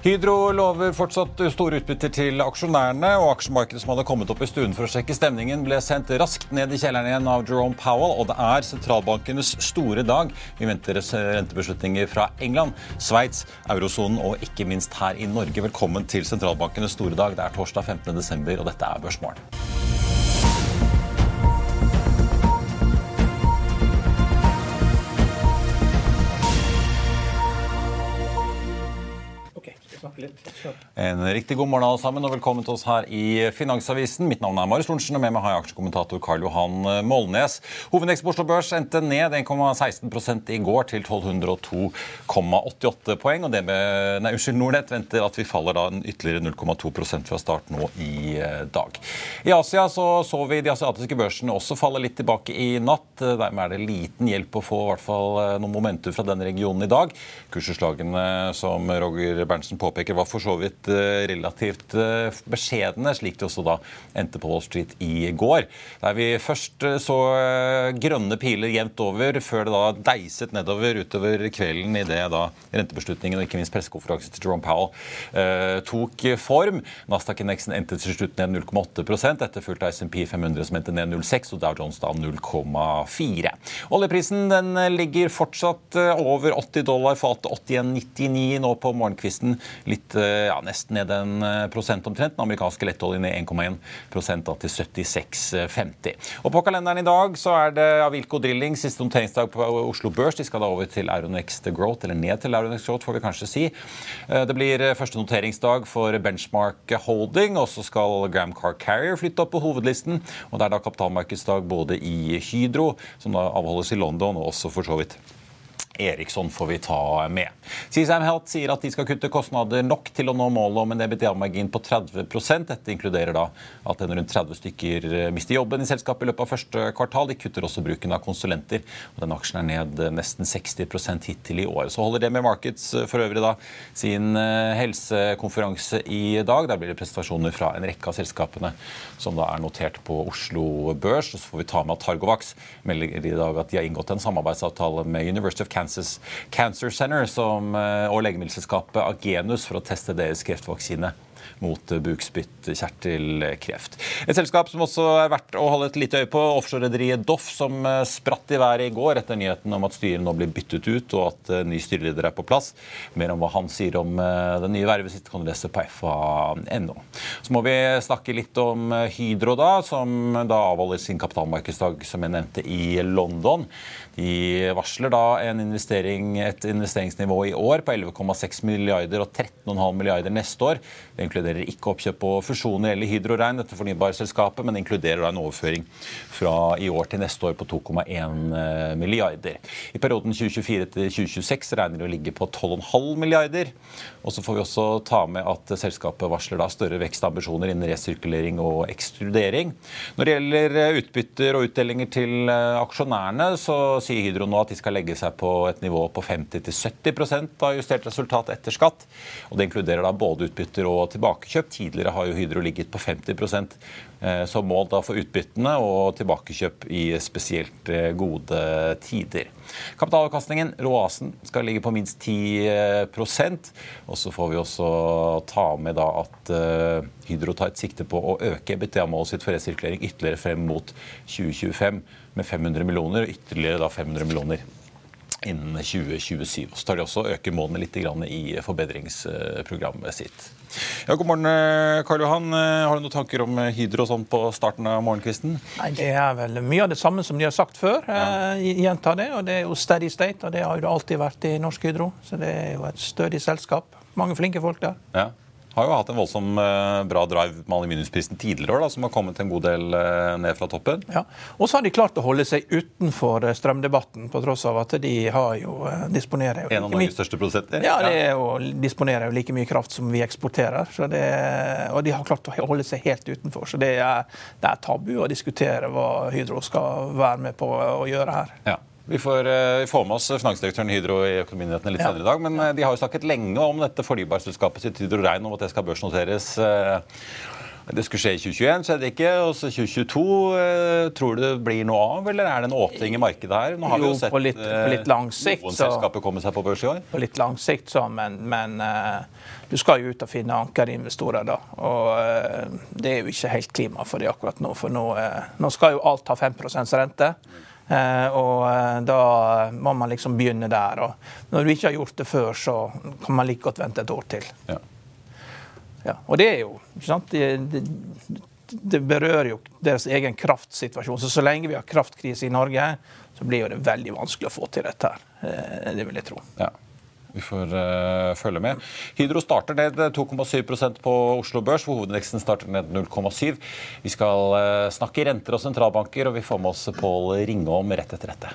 Hydro lover fortsatt store utbytter til aksjonærene, og aksjemarkedet som hadde kommet opp i stuen for å sjekke stemningen, ble sendt raskt ned i kjelleren igjen av Jerome Powell, og det er sentralbankenes store dag. Vi venter rentebeslutninger fra England, Sveits, eurosonen og ikke minst her i Norge. Velkommen til sentralbankenes store dag. Det er torsdag 15.12, og dette er Børsmorgen. En riktig god morgen alle sammen, og velkommen til oss her i Finansavisen. Mitt navn er Marius Lorentzen, og med meg har jeg aksjekommentator Karl Johan Målnes. Hovedeksport på Oslo Børs endte ned 1,16 i går til 1202,88 poeng. og det med, nei, unnskyld, Nordnett venter at vi faller da ytterligere 0,2% fra start nå i eh, dag. I Asia så, så vi de asiatiske børsene også falle litt tilbake i natt. Dermed er det liten hjelp å få i hvert fall eh, noen momenter fra denne regionen i dag. Kursutslagene som Roger Berntsen påpeker, var for så vidt eh, relativt eh, beskjedne, slik det også da endte på Wall Street i går. Der vi først eh, så grønne piler jevnt over, før det da deiset nedover utover kvelden idet da rentebeslutningen og ikke minst pressekonferansen til Jerome Powell tok form. Nasdaq-indeksen endte til slutt ned 0,8% etterfulgt av SMP 500 som endte ned 0,6 og Dow Jones da 0,4. Oljeprisen den ligger fortsatt over 80 dollar fatet, 81,99 nå på morgenkvisten. Litt ja, nesten ned en eh, prosent omtrent. Den amerikanske lettoljen ned 1,1 til 76,50. Og På kalenderen i dag så er det Avilco Drilling siste noteringsdag på Oslo Børs. De skal da over til Euronext Growth, eller ned til Euronext Growth, får vi kanskje si. Eh, det blir eh, første noteringsdag for Benchmark Holding, og så skal Gram Car Carrier flytte opp på hovedlisten. og Det er da kapitalmarkedsdag både i Hydro, som da avholdes i London, og også for så vidt Eriksson får vi ta med. CSAM Health sier at de skal kutte kostnader nok til å nå målet om en EBITDA-margin på 30% Dette inkluderer da at en rundt 30 stykker eh, mister jobben i selskapet i løpet av første kvartal. De kutter også bruken av konsulenter. og Den aksjen er ned eh, nesten 60% hittil i år. Så holder det med Markets eh, for øvrig da sin helsekonferanse i dag. Der blir det presentasjoner fra en rekke av selskapene som da er notert på Oslo Børs. Så får vi ta med at Targovax melder i dag at de har inngått en samarbeidsavtale med University of Kansas Kansas Cancer Center som, eh, og legemiddelselskapet Agenus for å teste deres kreftvaksine mot bukspyttkjertelkreft. Et selskap som også er verdt å holde et lite øye på, offshorerederiet Doff, som eh, spratt i været i går etter nyheten om at styret nå blir byttet ut, og at eh, ny styreleder er på plass. Mer om hva han sier om eh, det nye vervet sitt, kan du lese på fa.no. Så må vi snakke litt om Hydro, da, som da avholder sin kapitalmarkedsdag, som jeg nevnte, i London. De varsler da investering, et investeringsnivå i år på 11,6 milliarder og 13,5 milliarder neste år. Det inkluderer ikke oppkjøp og fusjoner eller Hydro-regn, dette fornybarselskapet, men det inkluderer en overføring fra i år til neste år på 2,1 eh, milliarder. I perioden 2024 til 2026 regner de å ligge på 12,5 milliarder. Og så får vi også ta med at selskapet varsler større vekstambisjoner innen resirkulering og ekstrudering. Når det gjelder eh, utbytter og utdelinger til eh, aksjonærene, så sier Hydro nå at de skal legge seg på et nivå på 50-70% av justert resultat etter skatt. Og Det inkluderer da både utbytter og tilbakekjøp. Tidligere har jo Hydro ligget på 50 Eh, som mål for utbyttene og tilbakekjøp i spesielt eh, gode tider. Kapitalavkastningen, ROASen, skal ligge på minst 10% Og så får vi også ta med da at eh, Hydro tar et sikte på å øke BTA-målet sitt for resirkulering ytterligere frem mot 2025 med 500 millioner, og ytterligere da 500 millioner innen 2027. Så tar de også å øke målene litt i forbedringsprogrammet sitt. Ja, god morgen, eh, Karl Johan. Eh, har du noen tanker om eh, Hydro sånn på starten av morgenkvisten? Nei, Det er vel mye av det samme som de har sagt før. Ja. Gjenta det. og Det er jo steady state, og det har jo alltid vært i Norsk Hydro. Så det er jo et stødig selskap. Mange flinke folk der. Ja. Har jo hatt en voldsom uh, bra drive med aluminiumsprisen tidligere år, da, som har kommet en god del uh, ned fra toppen. Ja, Og så har de klart å holde seg utenfor strømdebatten, på tross av at de har jo disponerer jo En av Norges største produsenter? Ja, de er jo, disponerer jo like mye kraft som vi eksporterer. Det, og de har klart å holde seg helt utenfor. Så det er, det er tabu å diskutere hva Hydro skal være med på å gjøre her. Ja. Vi får, eh, vi får, med oss finansdirektøren i Hydro i Økonominyhetene litt ja. senere i dag. Men eh, de har jo snakket lenge om dette fornybarselskapet sitt Hydro Rein, om at det skal børsnoteres. Eh, det skulle skje i 2021, skjedde ikke. Og så 2022. Tror du det blir noe av, eller er det en åpning i markedet her? Nå har jo, vi jo sett på litt, på litt lang sikt, noen selskaper komme seg på børs i år. På litt lang sikt, så, men, men du skal jo ut og finne ankerinvestorer da. Og det er jo ikke helt klima for det akkurat nå. For nå, nå skal jo alt ha 5% rente. Eh, og eh, da må man liksom begynne der. Og når du ikke har gjort det før, så kan man like godt vente et år til. Ja. Ja, og det er jo ikke sant? Det, det, det, berører jo deres egen kraftsituasjon. Så så lenge vi har kraftkrise i Norge, så blir det veldig vanskelig å få til dette her. Eh, det vil jeg tro. Ja. Vi får uh, følge med. Hydro starter ned 2,7% på Oslo Børs, hvor hovedindeksen starter ned 0,7 Vi skal uh, snakke renter og sentralbanker, og vi får med oss Pål Ringholm rett etter dette.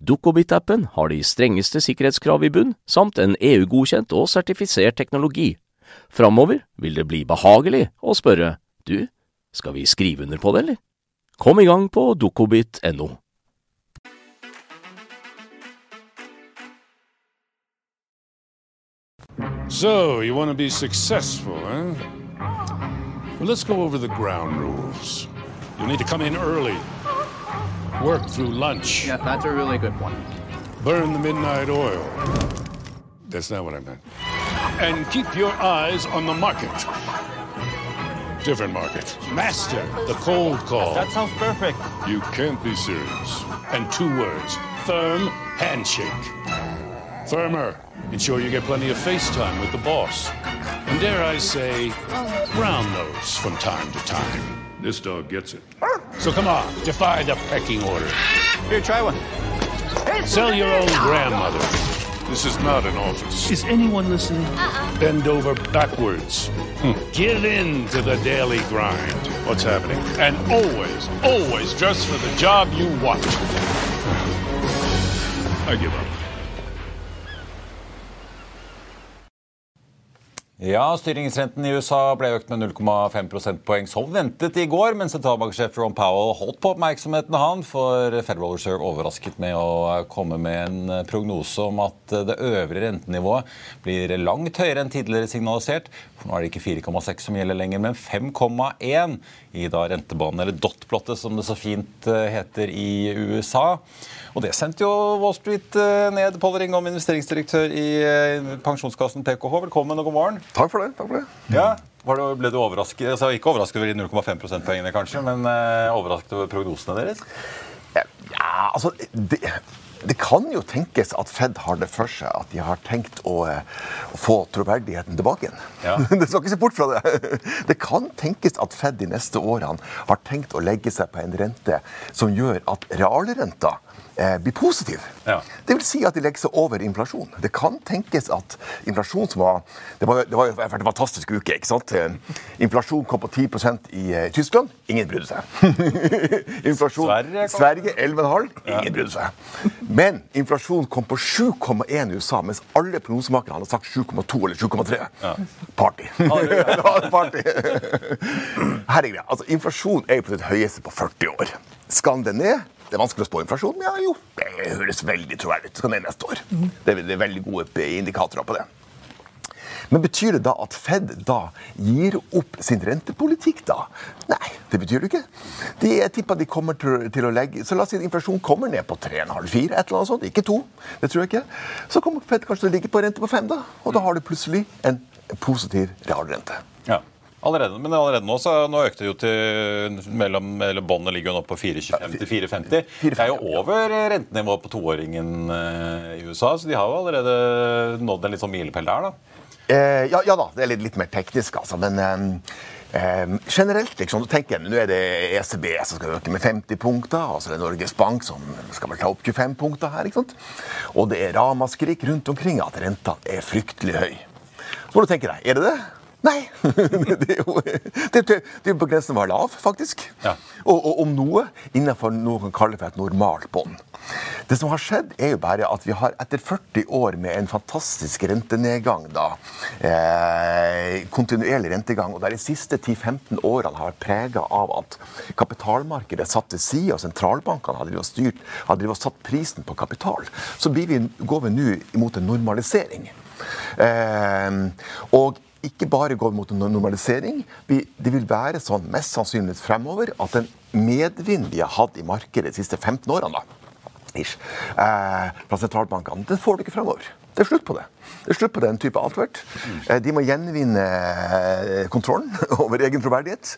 Dukkobit-appen har de strengeste sikkerhetskrav i bunn, samt en EU-godkjent og sertifisert teknologi. Framover vil det bli behagelig å spørre du, skal vi skrive under på det, eller? Kom i gang på dukkobit.no. So, you want to be successful, eh? Well, let's go over the ground rules. You need to come in early. Work through lunch. Yeah, that's a really good one. Burn the midnight oil. That's not what I meant. And keep your eyes on the market. Different market. Master the cold call. That sounds perfect. You can't be serious. And two words firm handshake. Firmer. Ensure you get plenty of face time with the boss. And dare I say, oh. brown nose from time to time. This dog gets it. So come on, defy the pecking order. Here, try one. Sell your own grandmother. This is not an office. Is anyone listening? Uh-uh. Bend over backwards. Hmm. Give in to the daily grind. What's happening? And always, always dress for the job you want. I give up. Ja, Styringsrenten i USA ble økt med 0,5 prosentpoeng som ventet i går, men sentralbanksjef Ron Powell holdt på oppmerksomheten han, for Federal Reserve overrasket med å komme med en prognose om at det øvre rentenivået blir langt høyere enn tidligere signalisert. For nå er det ikke 4,6 som gjelder lenger, men 5,1 i da rentebanen, eller dot-plottet som det så fint eh, heter i USA. Og det sendte jo Wall Street eh, ned. Pål Ringholm, investeringsdirektør i eh, pensjonskassen PKH, velkommen og god morgen. Takk for det. takk for det. Ja, det, ble du overrasket, altså Ikke overrasket over de 0,5 prosentpoengene, kanskje, men uh, overrasket over prognosene deres? Ja, altså det, det kan jo tenkes at Fed har det for seg at de har tenkt å, eh, å få troverdigheten tilbake igjen. Ja. det skal ikke se bort fra det. Det kan tenkes at Fed de neste årene har tenkt å legge seg på en rente som gjør at realrenta eh, blir positiv. Ja. Det vil si at de legger seg over inflasjon. Det kan tenkes at inflasjon som var Det var, det var en fantastisk uke. ikke sant? Eh, Inflasjon kom på 10% i eh, Tyskland. Ingen brydde seg. inflasjon Sverige Sverige 11,5. Ingen brydde seg. Men inflasjon kom på 7,1 i USA, mens alle prognosemakere hadde sagt 7,2 eller 7,3. Party. party. Her er greia. Altså, inflasjon er på sitt høyeste på 40 år. Skal den ned? Det er vanskelig å spå inflasjon, men ja, jo, det høres veldig troverdig ut. Skal ned neste år. Det er, det er veldig gode indikatorer på det. Men betyr det da at Fed da gir opp sin rentepolitikk, da? Nei, det betyr det ikke. De, jeg tipper de kommer til, til å legge Så la oss si at inflasjonen kommer ned på 3,5-4, et eller annet sånt. Ikke to. Det tror jeg ikke. Så kommer Fed kanskje til å ligge på rente på 5, da. Og da har du plutselig en positiv realrente. Ja. Allerede, men allerede nå så nå økte det jo til mellom, eller Båndet ligger jo nå på 4,25 til 4,50. Det er jo over rentenivået på toåringen eh, i USA, så de har jo allerede nådd en litt sånn milepæl der, da. Eh, ja, ja da, det er litt, litt mer teknisk, altså. Men eh, eh, generelt, liksom, du tenker nå er det ECB som skal øke med 50 punkter, og så er det Norges Bank som skal vel ta opp 25 punkter her. ikke sant? Og det er ramaskrik rundt omkring at renta er fryktelig høy. Så må du tenke deg, er det det? Nei! det er jo det, det jo på grensen til å være lav, faktisk. Ja. Og, og om noe innenfor noe man kan kalle for et normalt bånd. Det som har skjedd, er jo bare at vi har etter 40 år med en fantastisk rentenedgang, da, eh, kontinuerlig rentegang, og der de siste 10-15 årene har vært prega av at kapitalmarkedet satt til side, og sentralbankene hadde, og styrt, hadde og satt prisen på kapital, så blir vi, går vi nå imot en normalisering. Eh, og ikke bare går mot en normalisering. Det vil være sånn mest sannsynlig fremover at den medvinden vi har hatt i markedet de siste 15 årene, da, ish, eh, fra sentralbankene, den får du ikke fremover. Det er slutt på det. Det er slutt på den type advert. Eh, de må gjenvinne eh, kontrollen over egen troverdighet.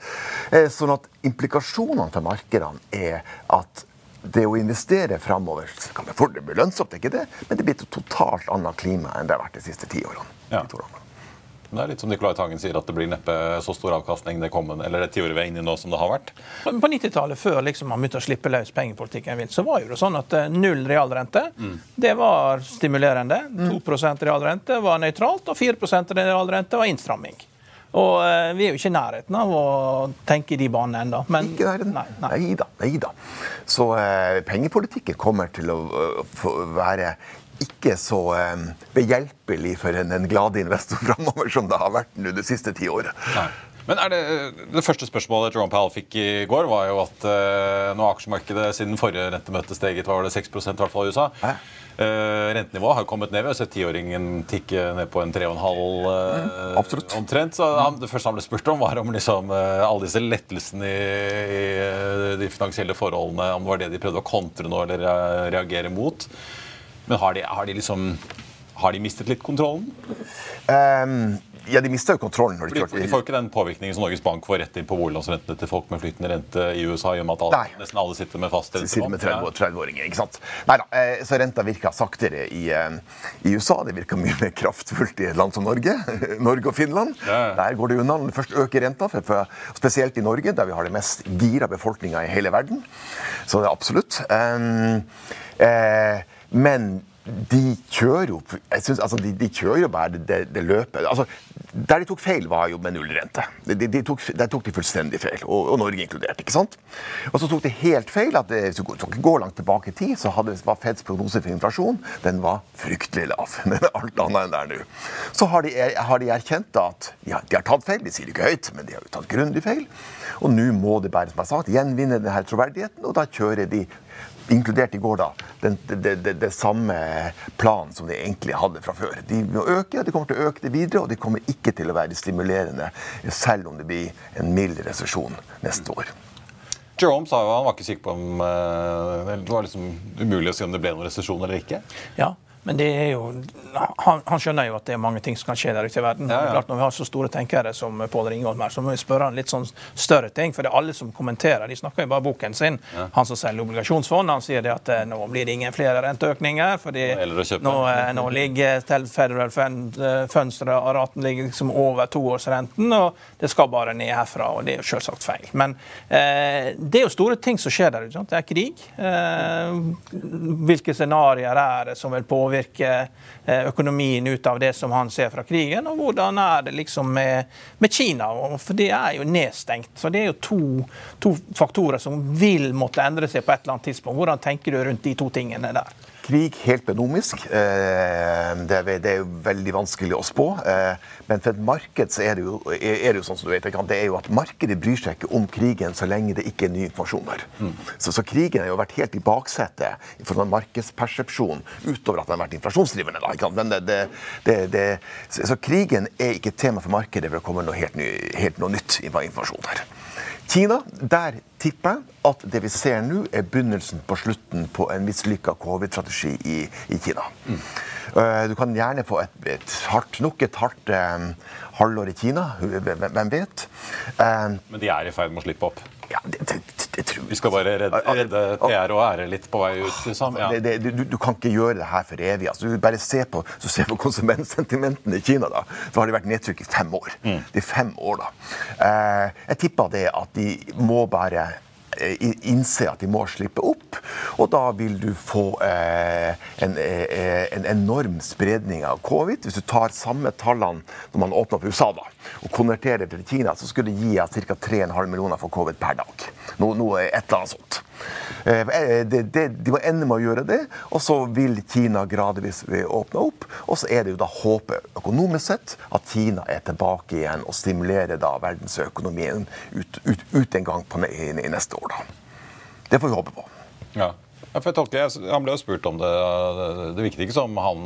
Sånn at implikasjonene for markedene er at det å investere framover kan det fort bli lønnsomt, det er ikke det, men det blir et totalt annet klima enn det har vært de siste ti årene. Ja. De der. Er litt som Nicolai Tangen sier, at det blir neppe så stor avkastning det kommende, eller det tiåret vi er inne i nå som det har vært. På 90-tallet, før liksom man begynte å slippe løs pengepolitikken vilt, så var jo det sånn at eh, null realrente det var stimulerende. 2% realrente var nøytralt, og 4% realrente var innstramming. Og eh, vi er jo ikke i nærheten av å tenke i de banene ennå. Men Ikke nærheten. nei, nei. nei da. Nei da. Så eh, pengepolitikken kommer til å eh, være ikke så eh, behjelpelig for en, en glad investor framover som det har vært nå det siste tiåret. Men det, det første spørsmålet Jerome Powell fikk i går, var jo at eh, nå aksjemarkedet siden forrige rentemøte steget var det 6 i hvert fall i USA. Hæ? Eh, rentenivået har kommet ned. Vi har sett tiåringen tikke ned på en 3,5 eh, mm, omtrent. Så han, det første han ble spurt om, var om liksom, eh, alle disse lettelsene i, i eh, de finansielle forholdene, om det var det de prøvde å kontre nå eller reagere mot. Men har de, har de liksom har de mistet litt kontrollen? Um, ja, de mista jo kontrollen når de Fordi, de får ikke den påvirkningen som Norges Bank får rett inn på boliglånsrentene til folk med flytende rente i USA, i og med at alle, nesten alle sitter med fast rente. sitter med 30 30-åringer. ikke sant? Neida, eh, så renta virka saktere i, eh, i USA. Det virka mye mer kraftfullt i et land som Norge. Norge og Finland. Ja. Der går det unna først øker renta, for, for, spesielt i Norge, der vi har det mest gira befolkninga i hele verden. Så det er absolutt. Um, eh, men de kjører jo jeg synes, altså, de, de kjører jo bare det, det, det løpet. Altså, der de tok feil, var jo med nullrente. De, de, tok, der tok de fullstendig feil, og, og Norge inkludert. ikke sant? Og så tok de helt feil. at det, Hvis du ikke går langt tilbake i tid, så hadde, var Feds prognose for inflasjon den var fryktelig lav. Den er alt annet enn der nå. Så har de, har de erkjent at ja, de har tatt feil. De sier det ikke høyt, men de har jo tatt grundig feil. Og nå må de bare, som jeg har sagt, gjenvinne denne troverdigheten, og da kjører de inkludert i går, da, den, det, det, det, det samme planen som de egentlig hadde fra før. De må øke, og de kommer til å øke det videre, og de kommer ikke til å være stimulerende selv om det blir en mild resesjon neste år. Jerome sa jo han var ikke sikker på om eh, Det var liksom umulig å si om det ble noen resesjon eller ikke. Ja, Men det er jo, han, han, skjønner jo at det er mange ting som kan skje der ute i verden. Ja, ja. Klart Når vi har så store tenkere som Pål Ringholm her, så må vi spørre han litt sånn større ting. For det er alle som kommenterer, de snakker jo bare boken sin. Ja. Han som selger obligasjonsfond, han sier det at eh, nå blir det ingen flere renteøkninger. fordi nå, eh, nå, ligger Federal og raten ligger liksom over toårsrenten, og det skal bare ned herfra. Og det er jo selvsagt feil. Men eh, det er jo store ting som skjer der ute. Det er krig. Eh, hvilke scenarioer er det som vil påvirke påvirke eh, økonomien ut av det som han ser fra krigen, og hvordan er det liksom med, med Kina? For det er jo nedstengt. Så det er jo to, to faktorer som vil måtte endre seg på et eller annet tidspunkt. Hvordan tenker du rundt de to tingene der? Krig helt benomisk. Eh, det er jo veldig vanskelig å spå. Eh, men for et marked så er det jo, er det jo sånn som du vet, det er jo at markedet bryr seg ikke om krigen så lenge det ikke er ny informasjon der. Mm. Så, så, krigen har jo vært helt i baksetet i forhold til markedspersepsjon, utover at den har vært inflasjonsdrivende. Da, men det, det, det, så, så, krigen er ikke tema for markedet for det kommer noe helt, ny, helt noe nytt informasjon der. Kina, der tipper jeg at det vi ser nå, er begynnelsen på slutten på en mislykka covid-strategi i, i, Kina. Mm. Du kan gjerne få et, et hardt, nok et hardt um, halvår i Kina. Hvem vet? Um, Men de er i ferd med å slippe opp? Ja, det, det. Vi skal bare redde, redde PR og ære litt på vei ut? Liksom. Ja. Du, du, kan ikke gjøre det her for evig. Altså, du bare se på, se på konsumentsentimentene i Kina. da. Så har det vært nedtrykk i fem år. Mm. Det er fem år, da. Eh, jeg tipper det at de må bare innse at de må slippe opp. Og da vil du få eh, en, eh, en, enorm spredning av covid. Hvis du tar samme tallene når man åpner opp USA da, og konverterer til Kina, så skulle det gi ca. 3,5 millioner for covid per dag. Noe, noe et eller annet sånt. Eh, eh, det, det, de må ende med å gjøre det, og så vil Kina gradvis åpne opp. Og så er det jo da håpet økonomisk sett at Kina er tilbake igjen og stimulerer da verdensøkonomien ut, ut, ut en gang på, i, i, neste år. da. Det får vi håpe på. Ja. Ja, for jeg tolker, Han ble jo spurt om det. Det virket ikke som han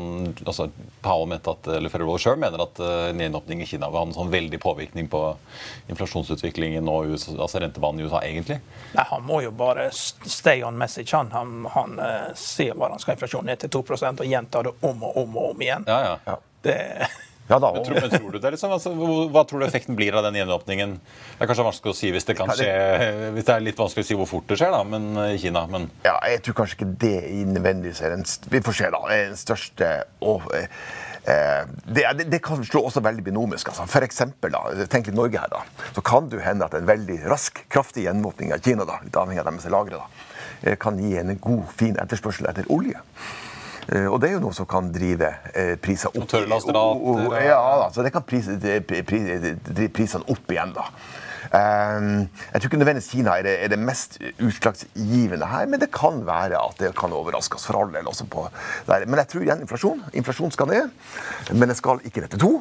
altså Powell mente at, eller Federal selv mener at uh, gjenåpning i Kina vil ha en sånn veldig påvirkning på inflasjonsutviklingen og USA, altså rentebanen i USA, egentlig? Nei, Han må jo bare stay on message. Han, han, han uh, sier hva han skal inflasjonen ned til 2 og gjentar det om og om og om igjen. Ja, Ja, ja. Det ja, da, men, tror, men tror, du det, liksom? Altså, hva tror du effekten blir av den gjenåpningen? Det er kanskje vanskelig å si hvis det kan skje, hvis det er litt vanskelig å si hvor fort det skjer da, men, i Kina. Men... Ja, jeg tror kanskje ikke det nødvendigvis er den Vi får se, da. Den største og, eh, det, det, det, kan slå også veldig binomisk. Altså. For eksempel, da, tenk litt Norge her, da. Så kan det hende at en veldig rask, kraftig gjenåpning av Kina, da, litt avhengig av deres lagre, da, eh, kan gi en god, fin etterspørsel etter olje. Eh, og det er jo noe som kan drive eh, priser opp. Og Ja, altså det kan prise, drive prisene opp igjen, da. Um, jeg tror ikke nødvendigvis Kina er det, er det, mest utslagsgivende her, men det kan være at det kan overraske oss for all del. Men jeg tror igjen inflasjon. Inflasjon skal ned, men det skal ikke ned til to.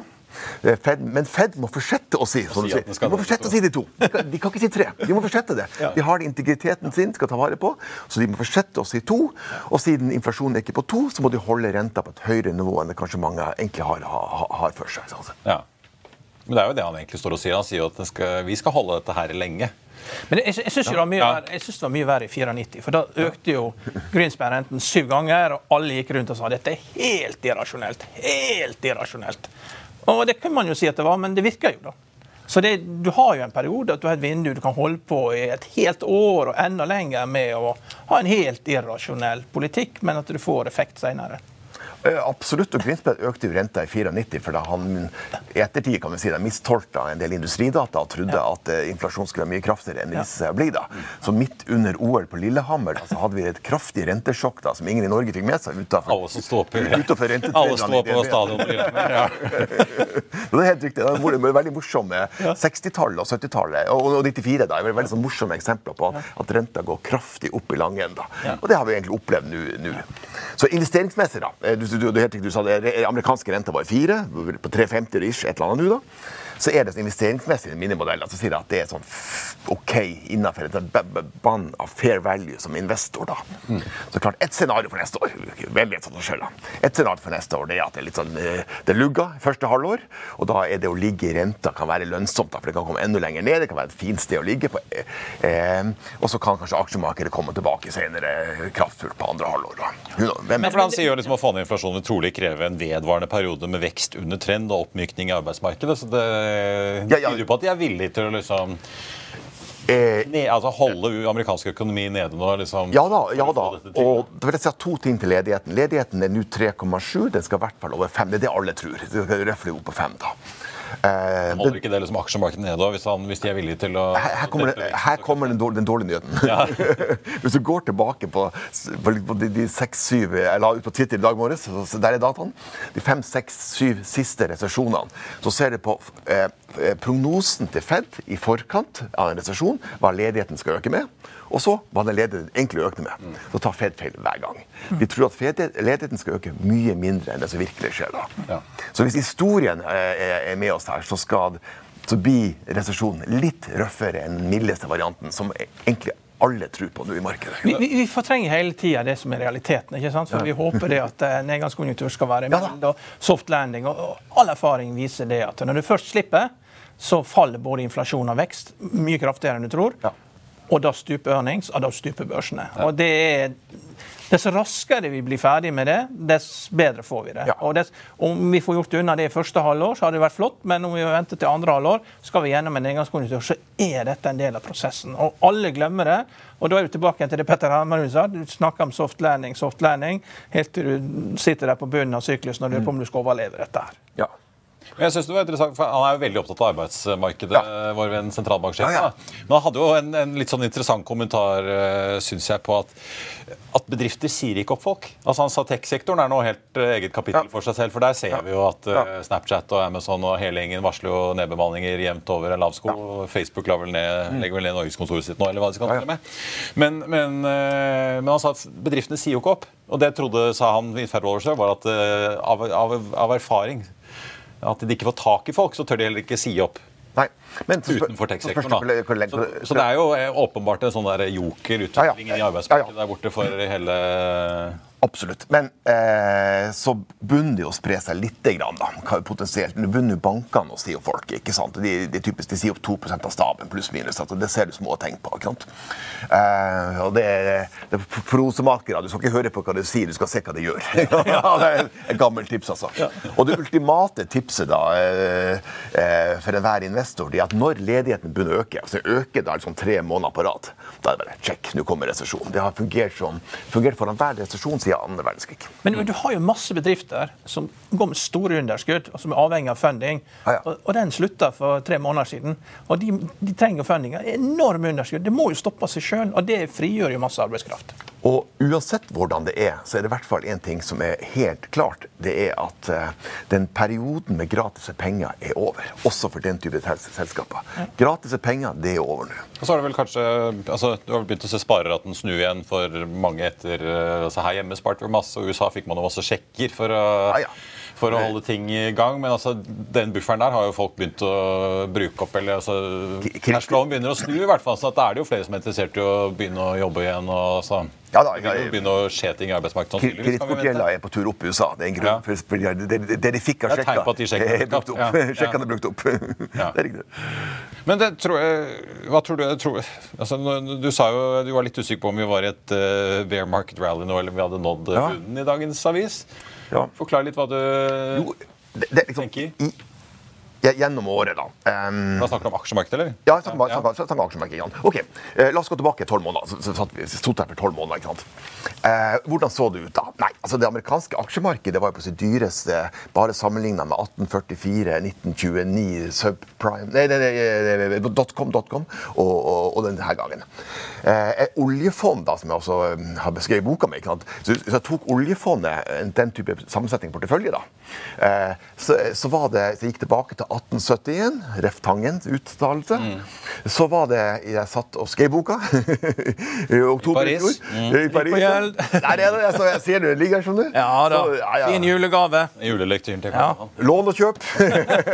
Eh, Fed, men Fed må fortsette å si som du sier. De må fortsette å si de to. De kan, de kan, ikke si tre. De må fortsette det. De har integriteten sin, skal ta vare på, så de må fortsette å si to. Og siden inflasjonen er ikke på to, så må de holde renta på et høyere nivå enn det kanskje mange egentlig har, har, har for seg. Ja. Men det er jo det han egentlig står og sier. Han sier jo at skal, vi skal holde dette her lenge. Men jeg, jeg syns det, det var mye verre i 94. For da økte jo Greenspan-renten syv ganger, og alle gikk rundt og sa dette er helt irrasjonelt. Helt irrasjonelt. Og det kan man jo si at det var, men det virker jo, da. Så det, du har jo en periode at du har et vindu du kan holde på i et helt år og enda lenger med å ha en helt irrasjonell politikk, men at du får effekt senere. Eh, absolutt. og Greenspan økte jo renta i 94 fordi han i ettertid kan vi si, mistolka en del industridata og trodde ja. at uh, inflasjon skulle være mye kraftigere enn det viste seg å bli. da. Så midt under OL på Lillehammer da, så hadde vi et kraftig rentesjokk da, som ingen i Norge fikk med seg utenfor, Alle som står på, Alle står på stadion på Lillehammer. Ja. det er helt riktig. Det var veldig morsomme 60-tallet og 70-tallet og 94 da, er veldig sånn morsomme eksempler på at renta går kraftig opp i langen. enden. Og det har vi egentlig opplevd nå. Så investeringsmessig, da. Eh, du, du, du, du sa det, amerikanske renta var i fire, på 350 ish, et eller annet nå, da. Så er det sånn investeringsmessig mine modeller så sier at det er sånn OK innenfor et sånt b- b- bånd av fair value som investor. da. Så klart, Et scenario for neste år veldig et scenario for neste år det er at det er litt sånn eh, det lugger første halvår. og Da er det å ligge i renta kan være lønnsomt, da, for det kan komme enda lenger ned. Det kan være et fint sted å ligge på. Eh, og så kan kanskje aksjemarkedet komme tilbake senere kraftfullt på andre halvår. da. Hvem- Men for Han sier jo liksom at inflasjonen vil trolig kreve en vedvarende periode med vekst under trend og oppmykning i arbeidsmarkedet. Så det Ja, ja. tyder jo på at de er villige til å liksom Eh, ned, altså holde amerikansk økonomi nede nå. liksom. Ja da, ja da. Og da vil jeg si to ting til ledigheten. Ledigheten er nå 3,7. Den skal i hvert fall over 5. Det er det alle tror. Det skal røfle opp på 5 da. Eh, Holder ikke det liksom aksjemarkedet nede hvis, han, hvis de er villige til å her, her kommer, det, her kommer den, dårlige, den dårlige nyheten. Hvis du går tilbake på, på, på de, de seks, syv Jeg la ut på Twitter i dag morges, der er dataen. De fem, seks, syv siste resesjonene. Så ser du på eh, eh, prognosen til Fed i forkant av en resesjon, hva ledigheten skal øke med. Og så hva den ledigheten egentlig økte med. Så tar Fed feil hver gang. Vi tror at ledigheten skal øke mye mindre enn det som virkelig skjer da. Ja. Så hvis historien eh, er, med oss her, så skal så blir resesjonen litt røffere enn den mildeste varianten, som egentlig alle tror på nå i markedet. Vi, vi, vi fortrenger hele tida det som er realiteten. ikke sant? For Vi håper det at eh, nedgangskonjunktur skal være mild og soft landing. Og all erfaring viser det at når du først slipper, så faller både inflasjon og vekst mye kraftigere enn du tror. Ja. Og da stuper earnings, og da stuper børsene. Og det er Dess raskere vi blir ferdig med det, dess bedre får vi det. Ja. Og dess, om vi får gjort unna det i første halvår, så hadde det vært flott, men om vi venter til andre halvår, skal vi gjennom en nedgangskonjunktur, så er dette en del av prosessen. Og alle glemmer det. Og da er vi tilbake til det Petter Hammerud sa. Du snakker om soft landing, soft landing, helt til du sitter der på bunnen av syklusen og lurer på om du skal overleve dette her. Ja. Men Jeg synes det var interessant, for Han er jo veldig opptatt av arbeidsmarkedet, Ja. vår venn sentralbanksjefen. Ja, ja. Men han hadde jo en, en litt sånn interessant kommentar uh, synes jeg, på at, at bedrifter sier ikke opp folk. Altså Han sa tech-sektoren er nå helt eh, eget kapittel for seg selv. For der ser vi jo at eh. Snapchat og Amazon og hele gjengen varsler jo nedbemanninger jevnt over en lav sko. Facebook vel ned, legger vel ned Norgeskontoret sitt nå, eller hva de skal Mm. Ja, kalle. Men, men, eh, men han sa at bedriftene sier jo ikke opp. Og det trodde, sa han i Federal Reserve, var at eh, av, av, av erfaring at de ikke får tak i folk, så tør de heller ikke si opp. Nei. Men Utenfor da. Så, så det er jo eh, åpenbart en sånn der joker-utvikling Ja, ja. i arbeidsmarkedet ja. der borte for hele Absolutt. Men eh, så begynner det å spre seg litt, grann, da, potensielt. Nå begynner jo bankene å si opp folk. ikke sant? De, de, typisk, de sier opp 2% av staben, pluss-minus. Altså, det ser du små tegn på. ikke sant? Eh, og det det er prosemakere. Du skal ikke høre på hva de sier, du skal se hva de gjør. ja, det er et gammelt tips, altså. Og det ultimate tipset da, eh, eh, for enhver investor det er at når ledigheten begynner å øke, altså øker da liksom tre måneder på rad, da er det bare check, nå kommer resesjon. Det har fungert, som, fungert foran hver resesjon siden andre verdenskrig. Men du har jo masse bedrifter som går med store underskudd, og som er avhengig av funding. Ja, ja. Og, og den slutta for tre måneder siden. Og de, de trenger funding. Enorme underskudd. Det må jo stoppe seg sjøl, og det frigjør jo masse arbeidskraft. Og uansett hvordan det er, så er det i hvert fall én ting som er helt klart. Det er at eh, den perioden med gratis penger er over. Også for den type sel- selskaper. Gratis penger, det er over nå. Og så har det vel kanskje, altså Du har begynt å se spareraten snu igjen for mange etter eh, altså Her hjemme sparte vi masse, og i USA fikk man jo masse sjekker for å, Ja, ja. For å holde ting i gang. Men altså, den bufferen der har jo folk begynt å bruke opp. eller altså, Cashflowen begynner å snu, i hvert fall, så da er det jo flere som er interessert i å begynne å jobbe igjen. og så Ja da, det ja, begynne å skje ting i arbeidsmarkedet. Kredittkortgjelda er på tur opp i USA. Det er en grunn. Ja. For, for de- det, det, det de fikk av sjekka, er brukt opp. Ja. Sjekkene er brukt opp. Ja. Det er riktig. Men det tror jeg, hva tror du, tror, altså, Du sa jo du var litt usikker på om vi var i et uh, bear market rally nå, eller om vi hadde nådd bunnen i dagens avis. Ja. Forklar litt hva du Jo, det, det liksom, tenker. i, gjennom året, da. Um, Da snakker du om aksjemarkedet, eller? Ja, jeg snakker, snakker, snakker aksjemarkedet igjen. Ok, uh, La oss gå tilbake tolv måneder. Så, satt vi stod her for 12 måneder. ikke sant? Uh, hvordan så det ut da? Nei, altså Det amerikanske aksjemarkedet var jo på sitt dyreste bare sammenligna med 1844, 1929, subprime Nei, nei, nei, nei dotcom, dotcom og, og, og denne gangen. Uh, oljefond, da, som jeg også har beskrevet i boka mi? Så, så tok oljefondet, den type sammensetning portefølje, da. Så, så var det, så jeg gikk tilbake til 1871, Ref. Tangens uttalelse. så var det Jeg satt og skrev boka i oktober i Paris. fjor. Mm. I Paris. på ja. gjeld. Nei, det er det. Så jeg ser du den ligger, skjønner du. Ja da. Så, ja, ja. Fin julegave. Julelektyren til Ja. Lån og kjøp.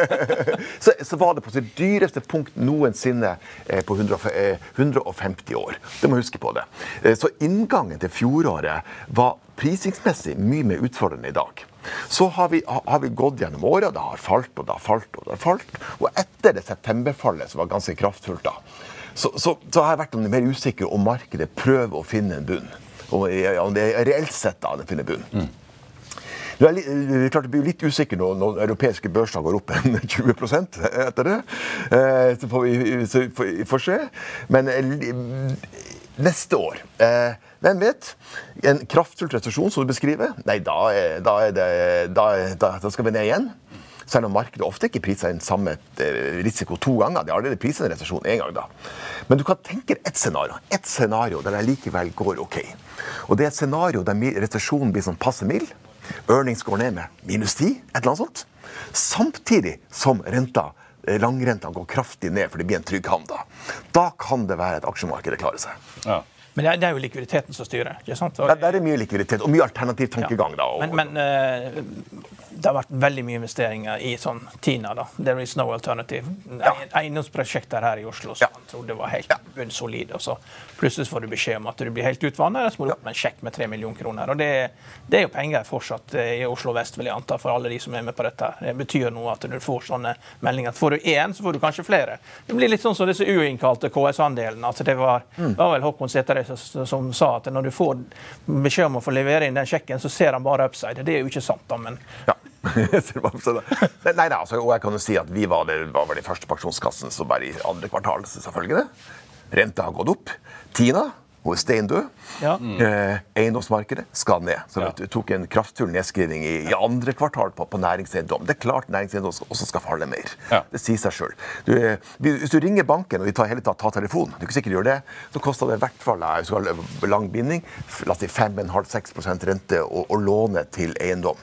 så, så var det på sitt dyreste punkt noensinne eh, på 100, eh, 150 år. Du må huske på det. Eh, så inngangen til fjoråret var prisingsmessig mye mer utfordrende i dag. Så har vi, har vi gått gjennom året, det har falt og det har falt. Og det har falt. Og etter det septemberfallet, som var ganske kraftfullt da, så, så, så har jeg vært mer usikker om markedet prøver å finne en bunn. Og om det er reelt sett da det finner bunn. Er litt, det er klart jeg blir litt usikker når, når europeiske børser går opp en 20% etter det. Eh, Så får vi, så får vi se. Men eh, neste år eh, Hvem vet? En kraftfull resesjon, som du beskriver, nei, da, da, det, da, da, skal vi ned igjen. Selv om markedet ofte ikke priser inn samme eh, risiko to ganger. De har allerede priset en resesjon én gang. da. Men du kan tenke ett scenario Et scenario der det likevel går OK. Og Det er et scenario der resesjonen blir sånn passe mild. Earnings går ned med minus 10, et eller annet sånt. Samtidig som renta, langrenta går kraftig ned, for det blir en trygg havn da. Da kan det være at aksjemarkedet klarer seg. Ja. Men det er, det er jo likviditeten som styrer. ikke sant? Og- det, det er mye likviditet og mye alternativ tankegang. da. Og, Men, men eh, det har vært veldig mye investeringer i sånn Tina. da. There is no alternative. Ja. Eiendomsprosjekter her i Oslo som Ja. man trodde var helt bunnsolide. Og så plutselig får du beskjed om at du blir helt utvannet, og så må du opp med en sjekk med 3 millioner kroner. Og det, det er jo penger fortsatt eh, i Oslo vest, vil jeg anta, for alle de som er med på dette. Det betyr noe at du får sånne meldinger. Får du én, så får du kanskje flere. Det blir litt sånn som disse uinnkalte KS-andelene. Altså det var, var vel Håkon som, som sa at når du får beskjed om å få levere inn den sjekken, så ser han bare upside. Det er jo ikke sant, da, men Ja. Var- Nei, da, altså, og jeg kan jo si at Vi var, det, var vel den første pensjonskassen som bare i andre kvartal. Renta har gått opp. Tina er steindød. Ja. Eh, eiendomsmarkedet skal ned. Så Ja. det tok en kraftfull nedskriving i, i andre kvartal på, på næringseiendom. Det er klart næringseiendom også skal falle mer. Ja. Det sier seg sjøl. Hvis du ringer banken og de tar hele tatt tar telefonen, du er ikke sikker de gjør det, så koster det i hvert fall eh, hvis du har lang binding, la oss si 5,5-6 rente å, og, låne til eiendom.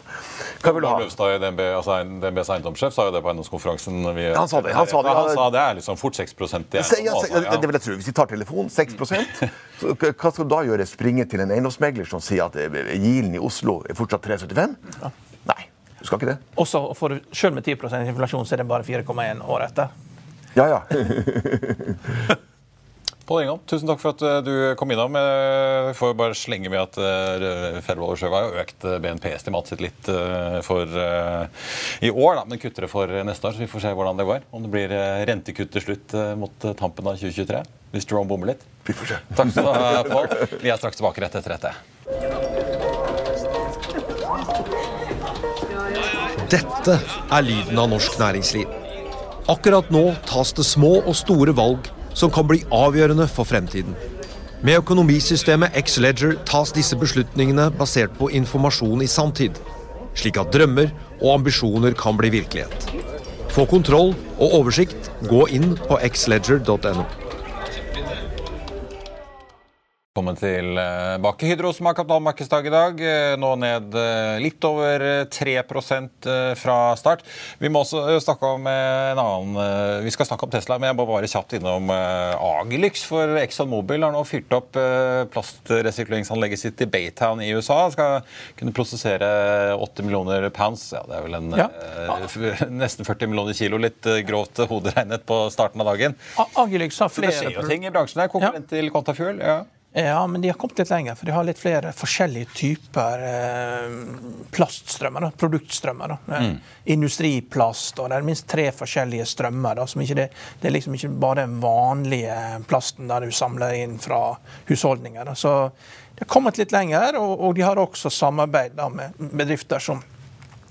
Hva vil du ha? Løvstad DNB, altså DNBs eiendomssjef sa jo det på eiendomskonferansen. vi- Han sa det, han sa det, han sa det er liksom fort 6 i eiendom. ja, altså, ja. det vil jeg tro. Hvis de tar telefonen, 6 så hva skal du da gjøre? Springe til en eiendomsmegler som sier at Gilen i Oslo er fortsatt 3,75? Nei, du skal ikke det. også får du selv med 10 inflasjon, så er det bare 4,1 år etter. Ja, ja. Pål Ingan, tusen takk for at eh, du kom innom. Eh, Vi får bare slenge med at uh, og Reserve har økt eh, BNP-estimatet sitt litt eh, for eh, i år, da, men kutter det for eh, neste år. Så vi får se hvordan det går. Om det blir eh, rentekutt til slutt eh, mot eh, tampen av 2023. Hvis Jerome bommer litt. Vi får se. Takk skal du ha, Pål. Vi er straks tilbake rett etter dette. Dette er lyden av norsk næringsliv. Akkurat nå tas det små og store valg som kan bli avgjørende for fremtiden. Med økonomisystemet X-Leger tas disse beslutningene basert på informasjon i sanntid, slik at drømmer og ambisjoner kan bli virkelighet. Få kontroll og oversikt, gå inn på xledger.no. Velkommen tilbake. Hydro som har kapitalmarkedsdag i dag. eh, Nå ned eh, litt over eh, 3 eh, fra start. Vi må også eh, snakke om eh, en annen eh, Vi skal snakke om Tesla, men jeg må bare kjapt innom eh, Agilyx. For Exxon Mobil har nå fyrt opp eh, plastresirkuleringsanlegget sitt i Baytown i USA. Skal kunne prosessere 8 millioner pounds. Ja, det er vel en Ja. eh, nesten 40 millioner kilo. Litt eh, grovt hoderegnet på starten av dagen. A- Agilyx har flere det skjer jo ting i bransjen her. Konkurrent til Quantafuel. Ja. Ja, men de har kommet litt lenger, for de har litt flere forskjellige typer eh, plaststrømmer. Da, produktstrømmer. Da. Eh, Industriplast, og det er minst tre forskjellige strømmer. Da, det, det er liksom ikke bare den vanlige plasten der du samler inn fra husholdninger. Så de har kommet litt lenger, og, og de har også samarbeid med bedrifter som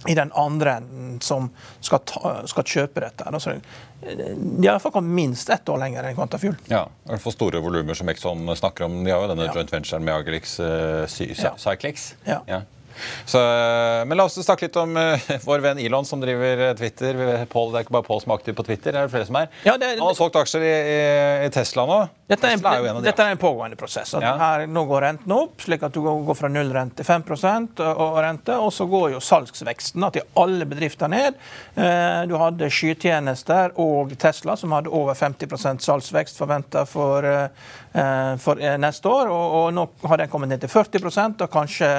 i den andre enden som skal, ta, skal kjøpe dette. Altså, eh, de har kommet minst ett år lenger enn Quantafuel. Ja, i hvert fall store volumer som Exxon snakker om. De har jo denne Ja. joint venturen med Agelix uh, Ja. Ja. Så, eh, men la oss snakke litt om uh, vår venn Elon som driver eh, Twitter. Paul, det er ikke bare Paul som er aktiv på Twitter. det er det flere som er. Ja, det Han har solgt aksjer i, i, Tesla nå. Dette er, Tesla er en de dette er en pågående prosess. Ja. her, nå går renten opp, slik at du går fra nullrente til 5 og- og rente. Og så går jo salgsveksten til alle bedrifter ned. Uh, Du hadde skytjenester og Tesla som hadde over 50 salgsvekst forventa for, eh, for neste år. Og, og nå har den kommet ned til 40% og kanskje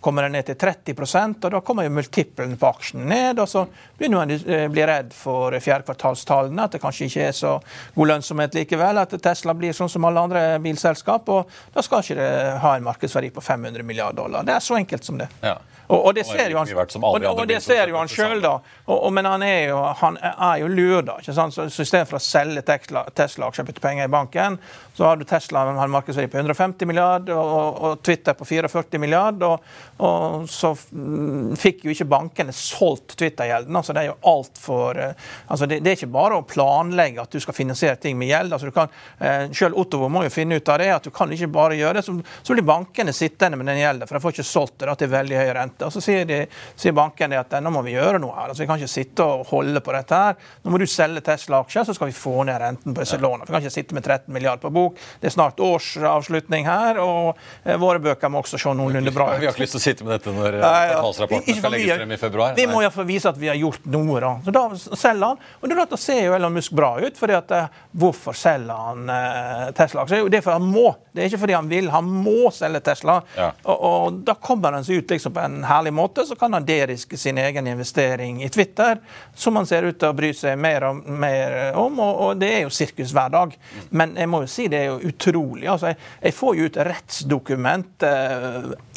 kommer den ned til 30% og da kommer jo multiplen på aksjen ned. Og så begynner man å eh, bli redd for fjerdekvartalstallene, at det kanskje ikke er så god lønnsomhet likevel. At Tesla blir sånn som alle andre bilselskap. Og da skal ikke det ha en markedsverdi på 500 milliarder dollar. Det er så enkelt som det. Ja. Og, og det ser jo han, og, og det ser jo han sjøl, da. Og, men han er jo, han er jo lur, da. ikke sant? Så, så Istedenfor å selge Tesla- Tesla-aksjer og putte penger i banken, så har du Tesla har en markedsverdi på 150 milliard, og, og, Twitter på 44 milliard, og, og så mm, fikk jo ikke bankene solgt Twitter-gjelden. altså Det er jo alt for eh, altså det, det er ikke bare å planlegge at du skal finansiere ting med gjeld. altså du kan, eh, Selv Ottovo må jo finne ut av det, at du kan ikke bare gjøre det. Så, så blir bankene sittende med den gjelden, for de får ikke solgt det til veldig høy rente. Og Så sier, de, sier bankene at nå må vi gjøre noe her. altså Vi kan ikke sitte og holde på dette her. Nå må du selge Tesla-aksjer, så skal vi få ned renten på disse lånene. Vi kan ikke sitte med 13 milliarder på bok. Det er snart årsavslutning her, og eh, våre bøker må også se noenlunde bra ut. Vi har ikke lyst til å sitte med dette når eh, kvartalsrapporten skal legges frem i februar. Vi må iallfall vise at vi har gjort noe. Da Så da selger han. Og Da ser jo Elon Musk bra ut. fordi at eh, Hvorfor selger han eh, Tesla-aksjer? Det er fordi han må. Det er ikke fordi han vil. Han må selge Tesla. Ja. Og, og Da kommer han seg ut liksom på en herlig måte. Så kan han deriske sin egen investering i Twitter, som han ser ut til å bry seg mer, og mer om. Og, og det er jo sirkus hver dag. Men jeg må jo si det er jo utrolig. altså Jeg, jeg får jo ut rettsdokument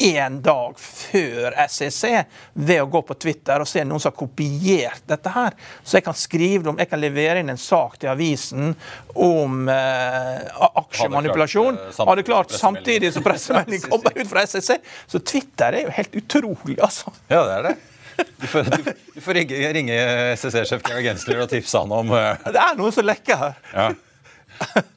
én dag før SEC ved å gå på Twitter og se noen som har kopiert dette her. Så jeg kan skrive det om, jeg kan levere inn en sak til avisen om eh, aksjemanipulasjon. Hadde klart, eh, samtidig klart som samtidig som pressemelding kommer ut fra SEC. Så Twitter er jo helt utrolig, altså. Ja, det er det. Du får, du, du får ringe, ringe SSE-sjef Gary Gensler og tipse han om uh... Det er noe som lekker her. ja.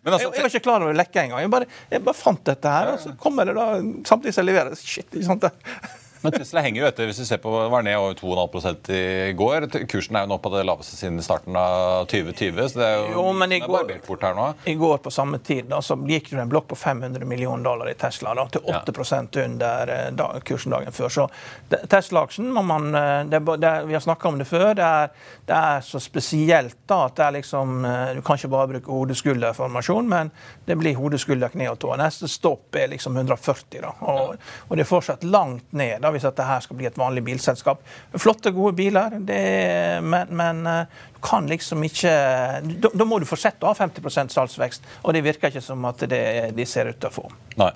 Men Jeg, altså, jeg var ikke klar over å lekka engang. Jeg bare, jeg bare fant dette her, og så kommer det da samtidig som jeg leverer. Shit, ikke sant? det? Men Tesla henger jo etter. hvis vi ser på, var ned over 2,5% i går. Kursen er jo nå på det laveste siden starten av 2020. så det er jo, Jo, men i går- barbert bort her nå. I går på samme tid da, så gikk det en blokk på 500 millioner dollar i Tesla, da, til 8 ja. under eh, da, kursen dagen før. Så Tesla-aksjen må man eh, det, det, Vi har snakka om det før. Det er, det er så spesielt da, at det er liksom eh, Du kan ikke bare bruke hode-skulder-formasjon, men det blir hode-skulder, kne og tå. Neste stopp er liksom 140, da. Og, og det er fortsatt langt ned da, hvis dette her skal bli et vanlig bilselskap. Flotte, gode biler, det, men, men eh, du kan liksom ikke da, da må du fortsette å ha 50% salgsvekst, og det virker ikke som at det, de ser ut til å få. Nei.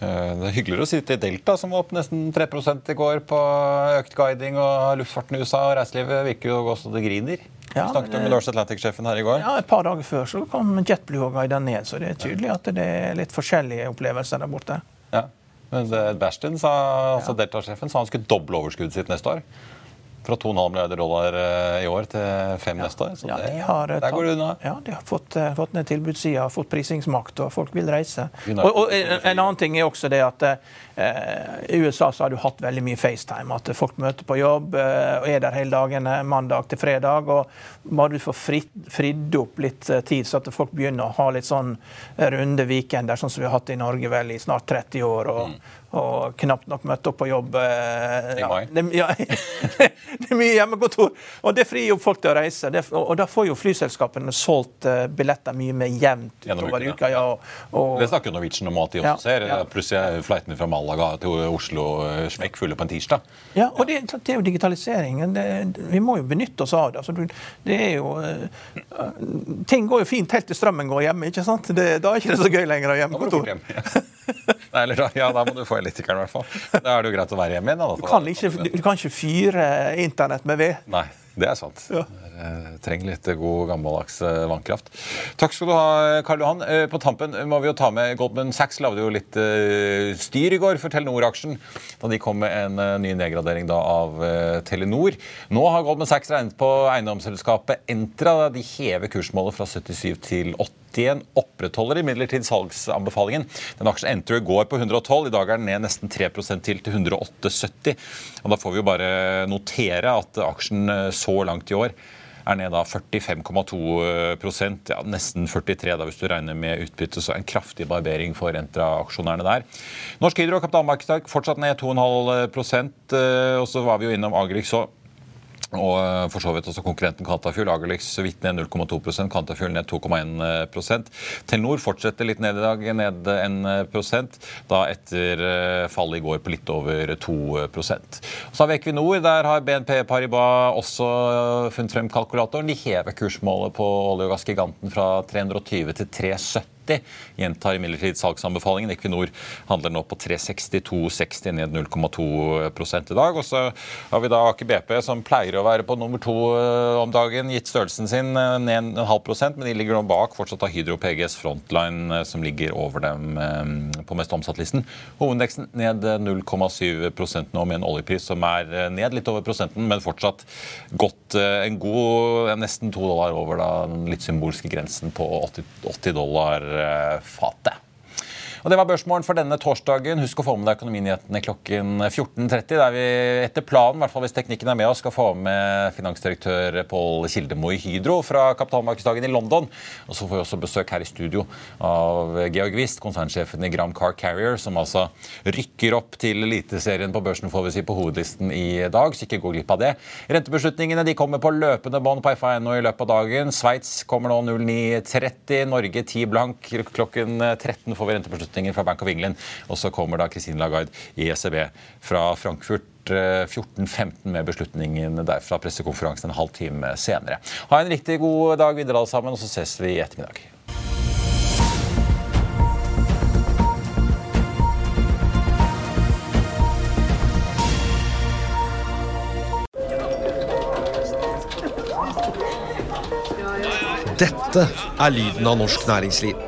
Eh, Det er hyggeligere å sitte i Delta, som var opp nesten 3 i går på økt guiding, og luftfarten i USA og reiselivet virker jo også det griner. Ja, vi snakket med Lars Atlantic-sjefen her i går. Ja, Et par dager før så kom JetBlue og guida ned, så det er tydelig at det er litt forskjellige opplevelser der borte. Ja. Men det- sa, altså Delta-sjefen, sa han skulle doble overskuddet sitt neste år. Fra 2,5 milliarder dollar eh, i år til 5 neste år. Så Ja, de har, eh, der går det unna. Ja, de har fått, eh, fått ned tilbudssida, fått prisingsmakt, og folk vil reise. Og, og en, en annen ting er også det at i USA så har du hatt veldig mye FaceTime. At folk møter på jobb og er der hele dagene, mandag til fredag. og Bare du får fridd, fridd opp litt tid, så at folk begynner å ha litt sånn runde weekender, sånn som vi har hatt i Norge vel i snart 30 år. og og knapt nok møtt opp på jobb. eh, I Ja, mai. det, ja, det er mye hjemmekontor, og det frir jo folk til å reise. Det, og, og da får jo flyselskapene solgt eh, billetter mye mer jevnt utover uka. Ja, og, og, Det snakker Norwegian om at de også Ja, ser. ja. Plutselig flightene fra Malaga til Oslo smekkfulle smekk på en tirsdag. ja, og det, det er jo digitaliseringen. Det, vi må jo benytte oss av det. Altså, det er jo, eh, ting går jo fint helt til strømmen går hjemme. ikke sant? Det, da er ikke det så gøy lenger å ha hjemmekontor. hjem. Nei, eller, ja, da må du få elektrikeren, i hvert fall. Da er det jo greit å være hjemme igjen. da. Du kan ikke, du kan ikke fyre internett med ved. Nei, det er sant. Ja. Eh, trenger litt god gammeldags eh, vannkraft. Takk skal du ha, Karl Johan. Eh, på tampen må vi jo ta med Goldman Sachs lagde jo litt styr i går for Telenor-aksjen da de kom med en ny nedgradering da av Telenor. Nå har Goldman Sachs regnet på eiendomsselskapet Entra. De hever kursmålet fra 77 til 81. Opprettholder imidlertid salgsanbefalingen. Den aksjen Enter går på 112. I dag er den ned nesten 3 til til 108,70. Og Da får vi jo bare notere at aksjen eh, så langt i år er ned da 45,2 ja, nesten 43 da hvis du regner med utbytte. Så en kraftig barbering for Entra-aksjonærene der. Norsk Hydro og kapitalmarkedsdag fortsatt ned 2,5% og så var vi jo innom Agrix òg. Og eh, for så vidt også konkurrenten Quantafuel. Agerlix vidt ned 0,2% Quantafuel ned 2,1 Telenor fortsetter litt ned i dag, ned 1 da etter eh, fallet i går på litt over 2% Så har vi Equinor. Der har BNP Paribas også funnet frem kalkulatoren. De hever kursmålet på olje- og gassgiganten fra 320 til 370. Gjentar imidlertid salgsanbefalingen. Equinor handler nå på 362,60, ned 0,2 i dag. Og så har vi da Aker BP, som pleier å være på nummer to eh, om dagen, gitt størrelsen sin eh, ned en halv prosent, men de ligger nå bak. Fortsatt av Hydro PGS Frontline, eh, som ligger over dem på mest omsatt-listen. Hovedindeksen ned 0,7% nå, med en oljepris som er ned litt over prosenten, men fortsatt godt en god nesten to dollar over da, den litt symbolske grensen på 80, 80 dollar fatet. Og Det var børsmålen for denne torsdagen. Husk å få med deg Økonominyhetene klokken 14.30. Der vi etter planen, i hvert fall hvis teknikken er med oss, skal få med finansdirektør Pål Kildemo i Hydro fra kapitalmarkedsdagen i London. Og så får vi også besøk her i studio av Georg Wist, konsernsjefen i Gram Car Carrier, som altså rykker opp til Eliteserien på børsen får vi si, på hovedlisten i dag, så ikke gå glipp av det. Rentebeslutningene de kommer på løpende bånd på FA1 i løpet av dagen. Sveits kommer nå 09.30, Norge 10 blank. Klokken 13 får vi rentebeslutninger beslutninger fra Bank of England. Og så kommer da Christine Lagarde i ECB fra Frankfurt 14.15 eh, med beslutningen derfra pressekonferansen en halv time senere. Ha en riktig god dag videre, alle sammen, og så ses vi i ettermiddag. Dette er lyden av norsk næringsliv.